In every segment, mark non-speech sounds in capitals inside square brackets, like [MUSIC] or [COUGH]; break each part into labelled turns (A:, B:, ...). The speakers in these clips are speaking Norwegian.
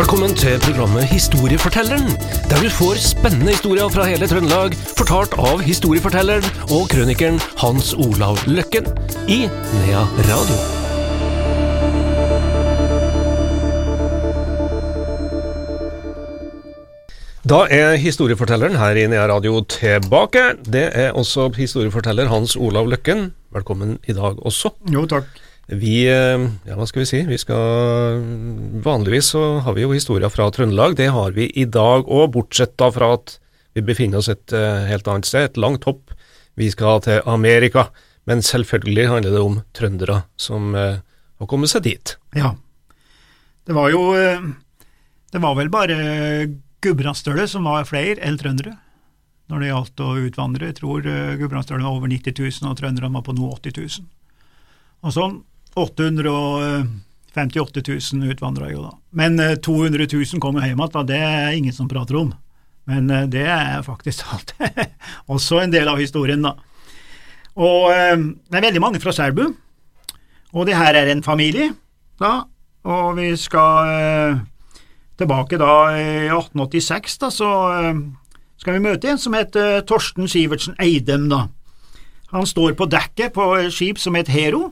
A: Velkommen til programmet Historiefortelleren, der du får spennende historier fra hele Trøndelag, fortalt av historiefortelleren og krønikeren Hans Olav Løkken i Nea Radio. Da er historiefortelleren her i Nea Radio tilbake. Det er også historieforteller Hans Olav Løkken. Velkommen i dag også.
B: Jo, takk.
A: Vi, eh, ja hva skal vi si, vi skal Vanligvis så har vi jo historier fra Trøndelag, det har vi i dag òg, bortsett da fra at vi befinner oss et eh, helt annet sted, et langt hopp. Vi skal til Amerika, men selvfølgelig handler det om trøndere som eh, har kommet seg dit.
B: Ja. Det var jo Det var vel bare Gudbrandsdølet som var flere enn trøndere når det gjaldt å utvandre. Jeg tror Gudbrandsdølen var over 90 000, og trønderne var på nå 80 000. Og sånn 858 000 utvandra jo da. Men eh, 200 000 kom jo hjem igjen, det er ingen som prater om. Men eh, det er faktisk alt. [LAUGHS] også en del av historien, da. Og eh, det er veldig mange fra Selbu, og det her er en familie, da. Og vi skal eh, tilbake da i 1886, da, så skal vi møte en som heter Torsten Sivertsen Eidem, da. Han står på dekket på skip som heter Hero,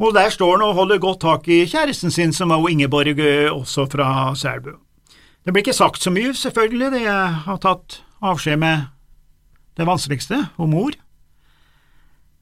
B: og der står han og holder godt tak i kjæresten sin, som var Ingeborg, eh, også fra Selbu. Det blir ikke sagt så mye, selvfølgelig, det jeg har tatt avskjed med det vanskeligste, og mor.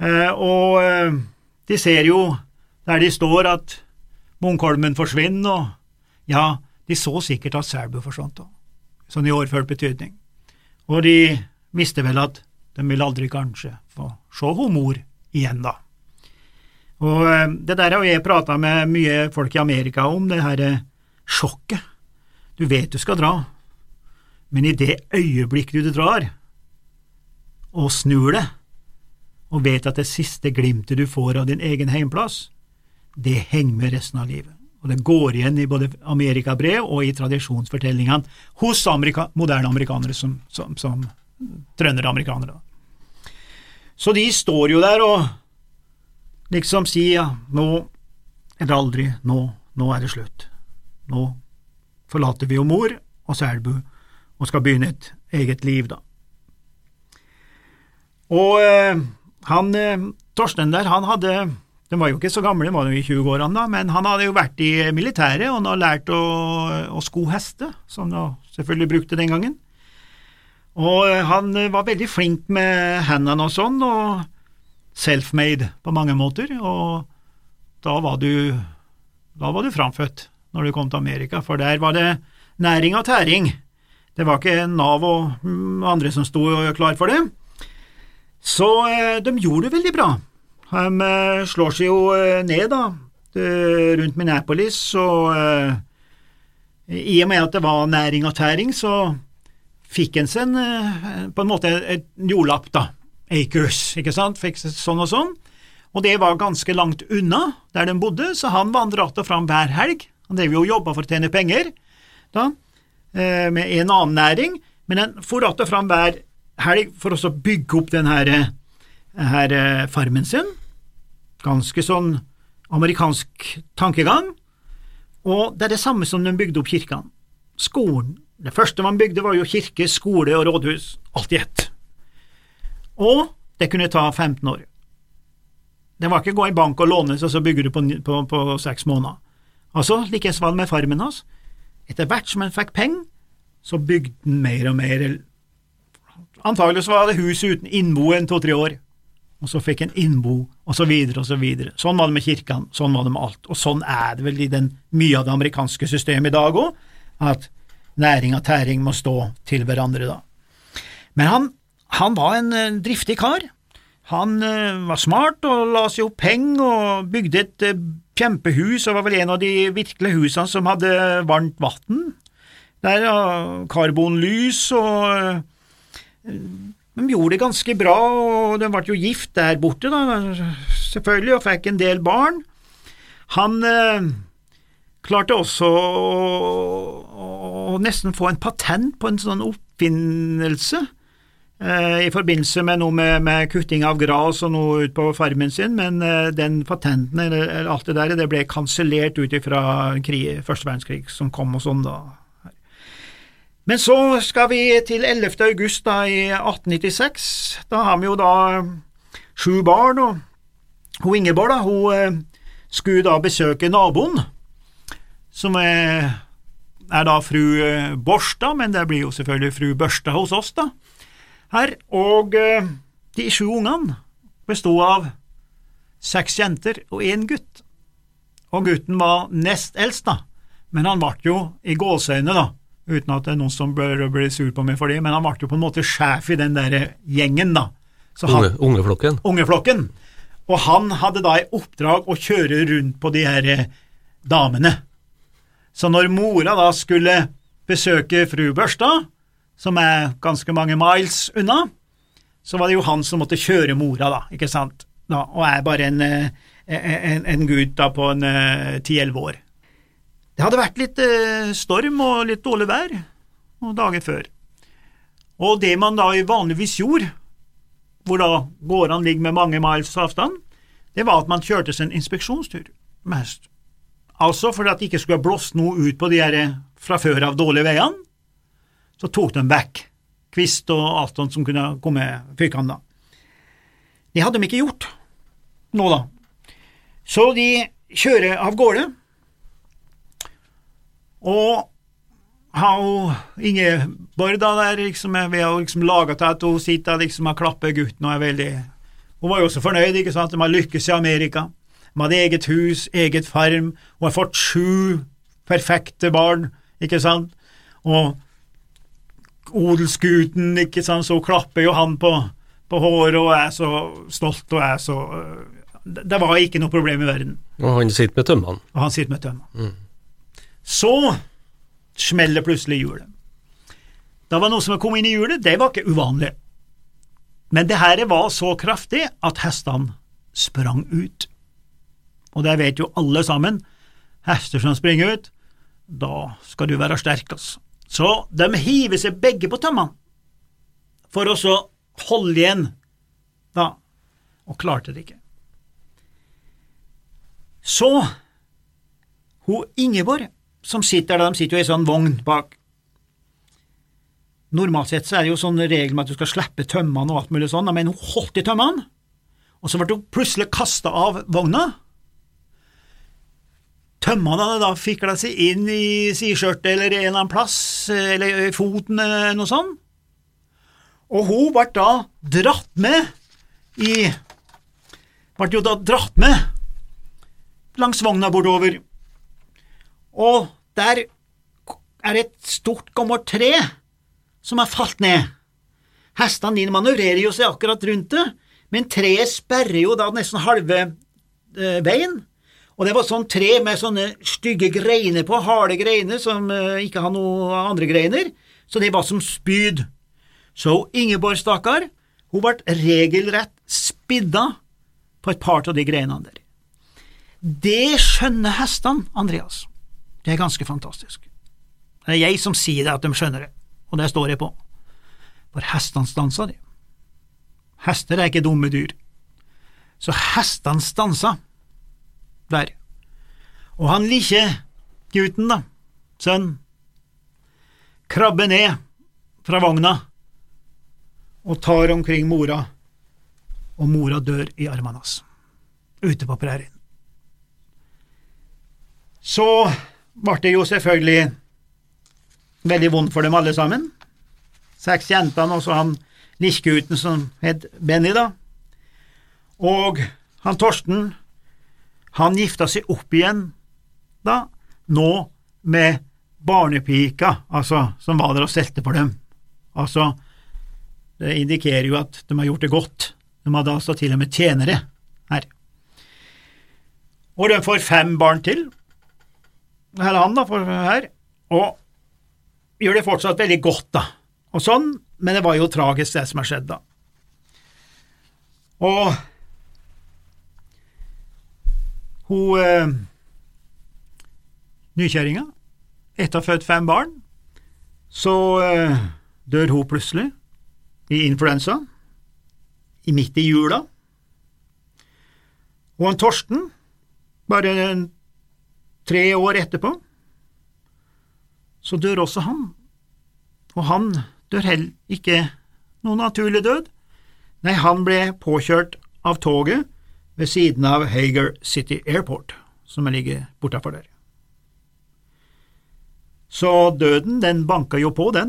B: Eh, og eh, de ser jo der de står at Munkholmen forsvinner, og ja, de så sikkert at Selbu forsvant òg, sånn i overført betydning. Og de visste vel at de vil aldri kanskje få se hun mor igjen, da. Og eh, det der har jeg prata med mye folk i Amerika om, det her eh, sjokket. Du vet du skal dra, men i det øyeblikket du drar, og snur det, og vet at det siste glimtet du får av din egen heimplass, det henger med resten av livet. Og det går igjen i både amerikabrev og i tradisjonsfortellingene hos amerika moderne amerikanere som, som, som trønderamerikanere. Så de står jo der og liksom si ja, nå er det aldri, nå, nå er det slutt. Nå forlater vi jo mor og Selbu og skal begynne et eget liv, da. Og eh, han eh, Torsten der, han hadde De var jo ikke så gamle, de var jo i 20-årene da, men han hadde jo vært i militæret og han lært å, å sko heste, som de selvfølgelig brukte den gangen. Og eh, han var veldig flink med hendene og sånn, og self-made på mange måter, og da var du da var du framfødt når du kom til Amerika, for der var det næring og tæring. Det var ikke Nav og mm, andre som sto klar for det. Så eh, de gjorde det veldig bra. De eh, slår seg jo eh, ned, da, rundt Minneapolis, og i og med at det var næring og tæring, så fikk en seg på en måte et jordlapp, da, acres, ikke sant, fikk sånn og sånn, og det var ganske langt unna der de bodde, så han vandra att og fram hver helg, han drev jo og jobba for å tjene penger, da, med en annen næring, men han for att og fram hver helg for å bygge opp den her, her farmen sin, ganske sånn amerikansk tankegang, og det er det samme som de bygde opp kirkene. Skolen. Det første man bygde var jo kirke, skole og rådhus, alt i ett. Og det kunne ta 15 år. Det var ikke gå i bank og låne, og så bygger du på, på, på seks måneder. Altså, det med farmen hans. Etter hvert som han fikk penger, så bygde han mer og mer. Antagelig så var det hus uten innbo en to–tre år, og så fikk han innbo, og så videre og så videre. Sånn var det med kirkene, sånn var det med alt, og sånn er det vel i den, mye av det amerikanske systemet i dag òg, at næring og tæring må stå til hverandre da. Men han, han var en driftig kar. Han uh, var smart og la seg opp penger og bygde et uh, kjempehus og var vel en av de virkelige husene som hadde varmt vann. Der karbonlys og de gjorde det ganske bra, og de ble jo gift der borte, da, selvfølgelig, og fikk en del barn. Han eh, klarte også å, å, nesten få en patent på en sånn oppfinnelse eh, i forbindelse med noe med, med kutting av gras og noe ut på farmen sin, men eh, den patenten eller, alt det der, det ble kansellert ut ifra første verdenskrig som kom og sånn, da. Men så skal vi til 11. august da i 1896. Da har vi jo da sju barn, og hun Ingeborg, da, hun eh, skulle da besøke naboen, som er, er da fru eh, Borstad, men det blir jo selvfølgelig fru Børstad hos oss, da, her. Og eh, de sju ungene bestod av seks jenter og én gutt. Og gutten var nest eldst, da, men han ble jo i gåseøyne, da, uten at det er noen som bør bli sur på meg for det, men han ble jo på en måte sjef i den der gjengen, da. Så han,
A: Unge, ungeflokken.
B: ungeflokken. Og han hadde da i oppdrag å kjøre rundt på de her eh, damene. Så når mora da skulle besøke fru Børstad, som er ganske mange miles unna, så var det jo han som måtte kjøre mora, da, ikke sant, da, og er bare en, eh, en, en gutt da på en ti-elleve år. Det hadde vært litt eh, storm og litt dårlig vær noen dager før, og det man da vanligvis gjorde, hvor da gårdene ligger med mange miles avstand, det var at man kjørte seg en inspeksjonstur med hest. Altså for at det ikke skulle ha blåst noe ut på de her fra før av dårlige veiene, så tok de vekk kvist og alt sånt som kunne komme fyrkene. Det hadde de ikke gjort nå, da. Så de kjører av gårde, og har Ingeborg da der liksom, vi har liksom laga til at hun sitter liksom og klapper gutten og er veldig Hun var jo også fornøyd, ikke sant, de har lykkes i Amerika. De hadde eget hus, eget farm, hun har fått sju perfekte barn, ikke sant, og odelsgutten, ikke sant, så klapper jo han på, på håret og er så stolt og er så Det var ikke noe problem i verden.
A: Og han sitter med tømmene.
B: Og han sitter med tømmene. Så smeller plutselig hjulet. Da var noe som kom inn i hjulet, det var ikke uvanlig. Men det her var så kraftig at hestene sprang ut. Og det vet jo alle sammen, hester som springer ut, da skal du være sterk, altså. Så de hiver seg begge på tømmene for å så holde igjen, da, og klarte det ikke. Så, hun Ingeborg, som sitter der, de sitter jo i sånn vogn bak. Normalt sett så er det jo sånn regel med at du skal slippe tømmene og alt mulig sånn, men hun holdt i tømmene, og så ble hun plutselig kasta av vogna. Tømmene hadde da fikla seg inn i sideskjørtet eller en eller annen plass, eller i foten eller noe sånt, og hun ble da dratt med i Ble jo da dratt med langs vogna bortover, og der er et stort, gammelt tre som har falt ned. Hestene dine manøvrerer jo seg akkurat rundt det, men treet sperrer jo da nesten halve eh, veien. Og det var sånn tre med sånne stygge greiner på, harde greiner som eh, ikke har noen andre greiner, så det var som spyd. Så Ingeborg, stakkar, hun ble regelrett spidda på et par av de greinene der. Det skjønner hestene, Andreas. Det er ganske fantastisk. Det er jeg som sier det at de skjønner det, og det står jeg på. For hestene stansa de. Hester er ikke dumme dyr. Så hestene stansa der. Og han lille gutten, da, sønn, krabber ned fra vogna og tar omkring mora, og mora dør i armene hans, ute på prærien. Så ble det jo selvfølgelig veldig vondt for dem alle sammen. Seks jentene og så han lillegutten som het Benny, da. Og han Torsten, han gifta seg opp igjen da, nå med barnepika, altså, som var der og stelte for dem. Altså, det indikerer jo at de har gjort det godt. De hadde altså til og med tjenere her. Og de får fem barn til, eller han da, for her, og gjør det fortsatt veldig godt, da, og sånn, men det var jo tragisk det som har skjedd, da. Og hun eh, nykjerringa, etter å ha født fem barn, så eh, dør hun plutselig i influensa, i midt i jula. Og han Torsten, bare tre år etterpå, så dør også han. Og han dør heller ikke noen naturlig død. Nei, han ble påkjørt av toget ved siden av Hager City Airport, som ligger bortafor der. Så døden, den banka jo på, den,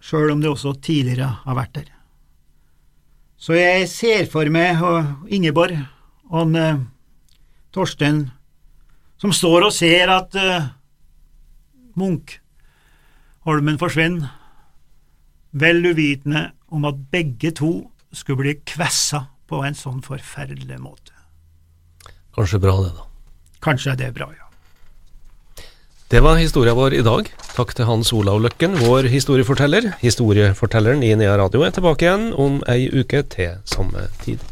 B: sjøl om det også tidligere har vært der. Så jeg ser for meg Ingeborg og uh, Torstein som står og ser at uh, Munkholmen forsvinner, vel uvitende om at begge to skulle bli kvessa på en sånn forferdelig måte.
A: Kanskje bra det, da.
B: Kanskje det er bra, ja.
A: Det var historia vår i dag. Takk til Hans Olav Løkken, vår historieforteller. Historiefortelleren i Nea Radio er tilbake igjen om ei uke til samme tid.